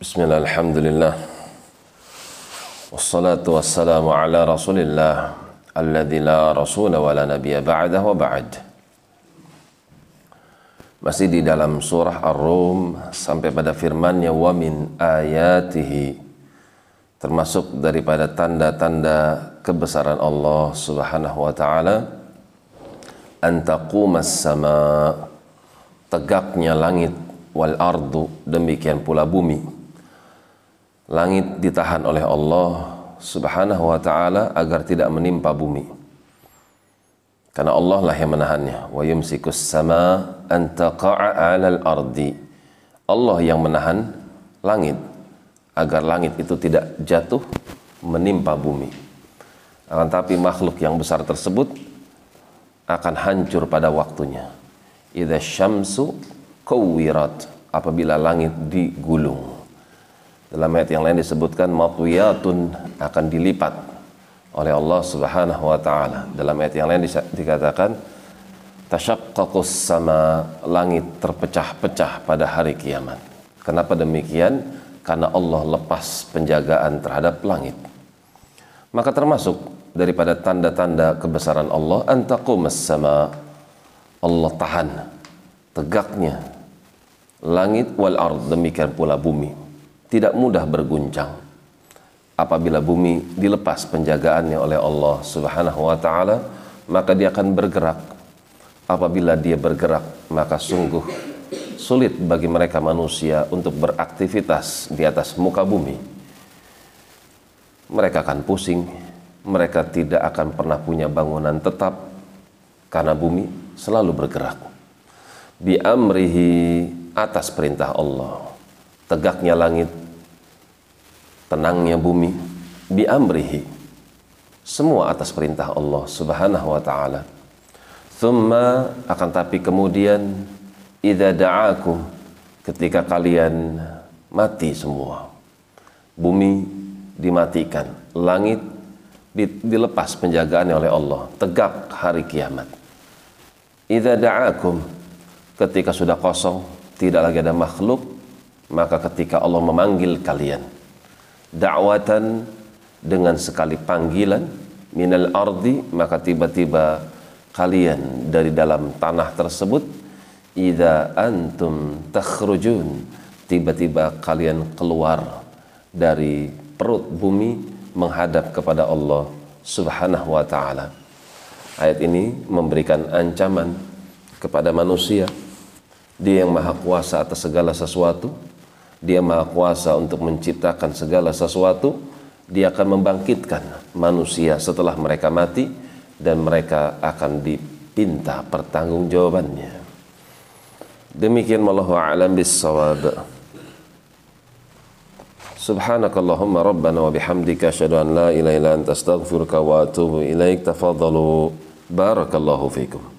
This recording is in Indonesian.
بسم الله الحمد لله والصلاة والسلام على رسول الله الذي لا رسول ولا نبي بعده وبعد Masih di dalam surah Ar-Rum sampai pada firman-Nya wa min ayatihi termasuk daripada tanda-tanda kebesaran Allah Subhanahu wa taala antaqumas sama tegaknya langit wal ardu demikian pula bumi langit ditahan oleh Allah Subhanahu wa taala agar tidak menimpa bumi. Karena Allah lah yang menahannya. Wa yumsikus sama an taqa'a ardi. Allah yang menahan langit agar langit itu tidak jatuh menimpa bumi. Akan tapi makhluk yang besar tersebut akan hancur pada waktunya. Idza syamsu kuwirat apabila langit digulung dalam ayat yang lain disebutkan matwiyatun akan dilipat oleh Allah Subhanahu wa taala. Dalam ayat yang lain dikatakan tasyaqqaqus sama langit terpecah-pecah pada hari kiamat. Kenapa demikian? Karena Allah lepas penjagaan terhadap langit. Maka termasuk daripada tanda-tanda kebesaran Allah antaqumas sama Allah tahan tegaknya langit wal ard demikian pula bumi tidak mudah berguncang apabila bumi dilepas penjagaannya oleh Allah Subhanahu wa taala maka dia akan bergerak. Apabila dia bergerak maka sungguh sulit bagi mereka manusia untuk beraktivitas di atas muka bumi. Mereka akan pusing mereka tidak akan pernah punya bangunan tetap karena bumi selalu bergerak. Bi amrihi atas perintah Allah. Tegaknya langit tenangnya bumi bi amrihi semua atas perintah Allah Subhanahu wa taala. Thumma akan tapi kemudian idza da'akum ketika kalian mati semua bumi dimatikan langit dilepas penjagaannya oleh Allah tegak hari kiamat. Idza da'akum ketika sudah kosong tidak lagi ada makhluk maka ketika Allah memanggil kalian da'watan dengan sekali panggilan minal ardi maka tiba-tiba kalian dari dalam tanah tersebut idza antum takhrujun tiba-tiba kalian keluar dari perut bumi menghadap kepada Allah Subhanahu wa taala. Ayat ini memberikan ancaman kepada manusia. Dia yang maha kuasa atas segala sesuatu, dia maha kuasa untuk menciptakan segala sesuatu. Dia akan membangkitkan manusia setelah mereka mati dan mereka akan dipinta pertanggungjawabannya. Demikian wallahu a'lam bissawab. Subhanakallahumma rabbana wa bihamdika asyhadu an la ilaha illa anta astaghfiruka wa atubu ilaik. Tafadhalu. Barakallahu fikum.